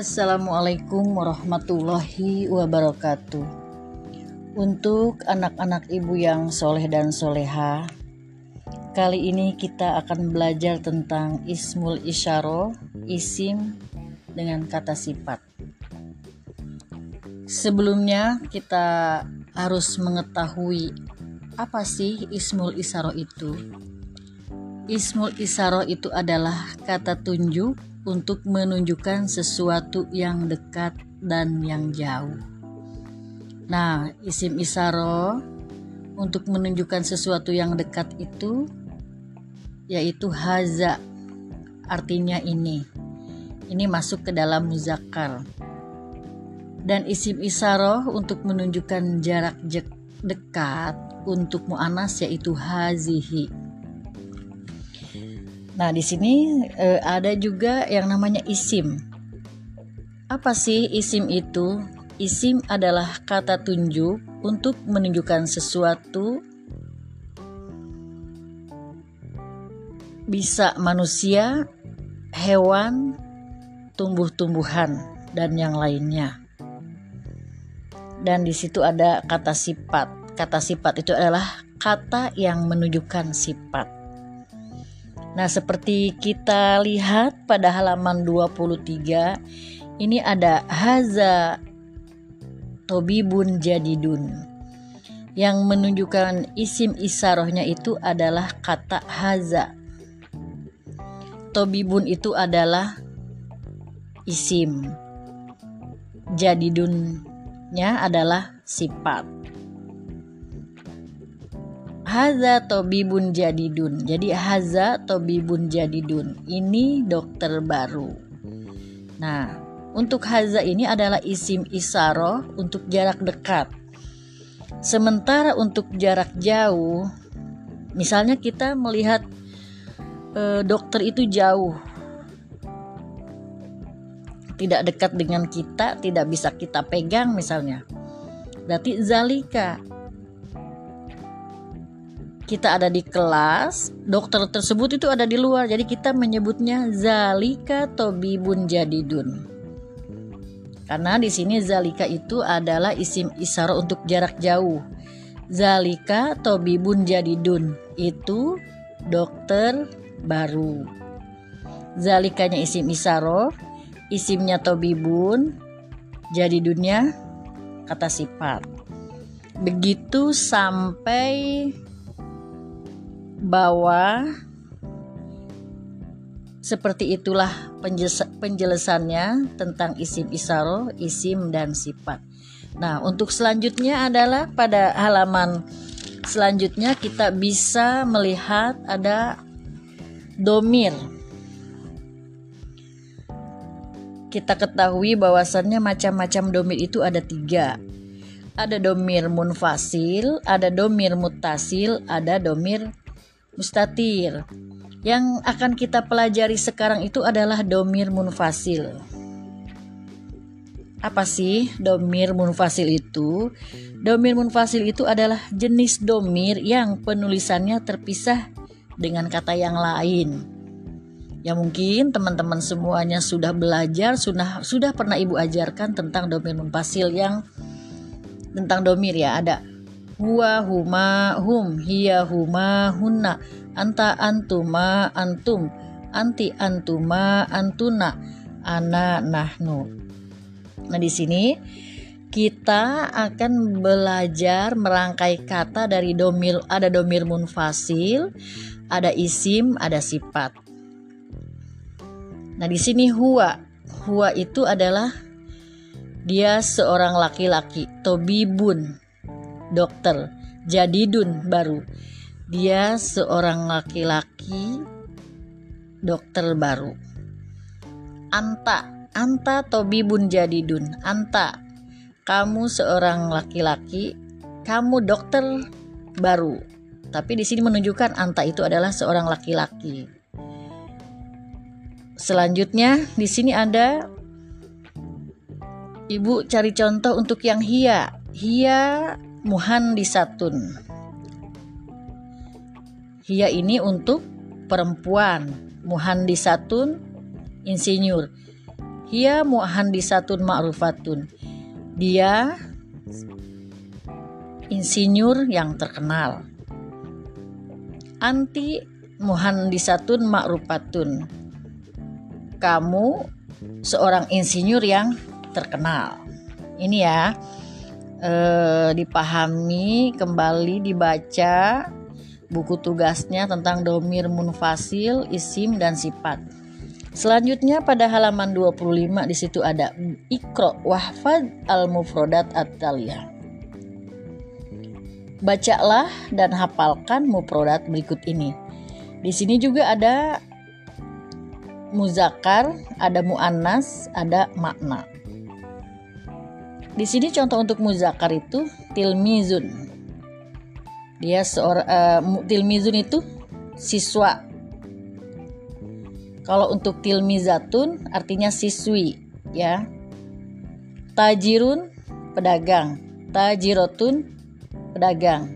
Assalamualaikum warahmatullahi wabarakatuh. Untuk anak-anak ibu yang soleh dan soleha, kali ini kita akan belajar tentang ismul isyaro, isim dengan kata sifat. Sebelumnya kita harus mengetahui apa sih ismul isyaro itu. Ismul isyaro itu adalah kata tunjuk untuk menunjukkan sesuatu yang dekat dan yang jauh. Nah, isim isaro untuk menunjukkan sesuatu yang dekat itu yaitu haza. Artinya ini. Ini masuk ke dalam muzakkar. Dan isim isaro untuk menunjukkan jarak dekat untuk mu'anas yaitu hazihi Nah, di sini e, ada juga yang namanya isim. Apa sih isim itu? Isim adalah kata tunjuk untuk menunjukkan sesuatu bisa manusia, hewan, tumbuh-tumbuhan dan yang lainnya. Dan di situ ada kata sifat. Kata sifat itu adalah kata yang menunjukkan sifat. Nah, seperti kita lihat pada halaman 23, ini ada haza tobibun jadidun. Yang menunjukkan isim isarohnya itu adalah kata haza. Tobibun itu adalah isim. Jadidunnya adalah sifat. Haza tobibun jadidun. Jadi haza tobibun jadidun. Ini dokter baru. Nah, untuk haza ini adalah isim isaro untuk jarak dekat. Sementara untuk jarak jauh, misalnya kita melihat e, dokter itu jauh, tidak dekat dengan kita, tidak bisa kita pegang misalnya. Berarti zalika kita ada di kelas, dokter tersebut itu ada di luar. Jadi kita menyebutnya zalika tobibun jadidun. Karena di sini zalika itu adalah isim isara untuk jarak jauh. Zalika tobibun jadidun itu dokter baru. Zalikanya isim isaro, isimnya tobibun, jadidunnya kata sifat. Begitu sampai bahwa seperti itulah penjelasannya tentang isim isaro, isim dan sifat. Nah, untuk selanjutnya adalah pada halaman selanjutnya kita bisa melihat ada domir. Kita ketahui bahwasannya macam-macam domir itu ada tiga. Ada domir munfasil, ada domir mutasil, ada domir mustatir. Yang akan kita pelajari sekarang itu adalah domir munfasil. Apa sih domir munfasil itu? Domir munfasil itu adalah jenis domir yang penulisannya terpisah dengan kata yang lain. Ya mungkin teman-teman semuanya sudah belajar, sudah sudah pernah ibu ajarkan tentang domir munfasil yang tentang domir ya ada huwa huma hum hiya huma hunna anta antuma antum anti antuma antuna ana nahnu. Nah di sini kita akan belajar merangkai kata dari domir ada domir munfasil ada isim ada sifat. Nah di sini huwa. Huwa itu adalah dia seorang laki-laki tobibun dokter. Jadidun baru. Dia seorang laki-laki dokter baru. Anta Anta Tobibun Jadidun Anta kamu seorang laki-laki kamu dokter baru. Tapi di sini menunjukkan Anta itu adalah seorang laki-laki. Selanjutnya di sini ada Ibu cari contoh untuk yang hia. Hia muhandisatun. Hia ini untuk perempuan. Muhandisatun insinyur. Hia muhandisatun ma'rufatun. Dia insinyur yang terkenal. Anti muhandisatun ma'rufatun. Kamu seorang insinyur yang terkenal. Ini ya, eh, dipahami kembali dibaca buku tugasnya tentang domir munfasil, isim dan sifat. Selanjutnya pada halaman 25 di situ ada Iqra wahfad al-mufradat at-taliyah. Bacalah dan hafalkan mufradat berikut ini. Di sini juga ada muzakar, ada muannas, ada makna. Di sini contoh untuk muzakar itu tilmizun. Dia seorang uh, tilmizun itu siswa kalau untuk tilmizatun artinya siswi ya. Tajirun pedagang, tajirotun pedagang.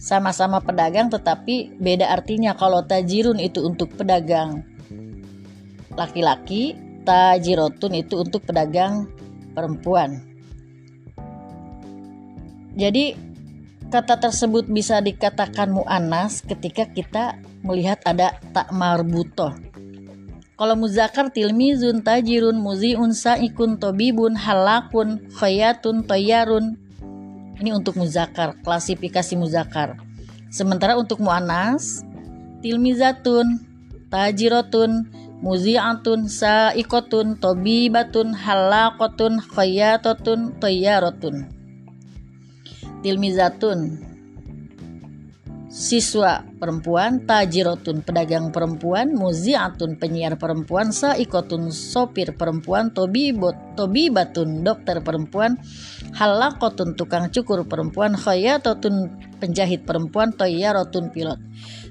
Sama-sama pedagang tetapi beda artinya kalau tajirun itu untuk pedagang laki-laki, tajirotun itu untuk pedagang perempuan. Jadi kata tersebut bisa dikatakan mu'anas ketika kita melihat ada tak marbutoh. Kalau muzakar tilmizun tajirun muziun saikun tobibun halakun khayatun toyarun. Ini untuk muzakar, klasifikasi muzakar. Sementara untuk mu'anas, tilmizatun, tajirotun, muzi'atun, saikotun, tobibatun, halakotun, khayatotun, toyarotun. Tilmizatun, siswa perempuan, tajirotun pedagang perempuan, muziatun penyiar perempuan, saikotun sopir perempuan, tobibot tobibatun dokter perempuan, halakotun tukang cukur perempuan, khayatotun penjahit perempuan, toyarotun pilot.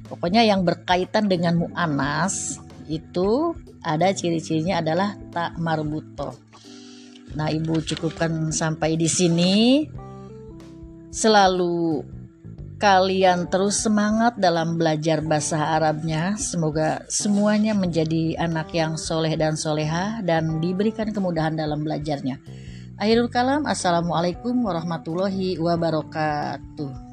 Pokoknya yang berkaitan dengan mu'anas itu ada ciri-cirinya adalah tak marbuto. Nah, Ibu cukupkan sampai di sini. Selalu kalian terus semangat dalam belajar bahasa Arabnya. Semoga semuanya menjadi anak yang soleh dan soleha dan diberikan kemudahan dalam belajarnya. Akhirul kalam, Assalamualaikum warahmatullahi wabarakatuh.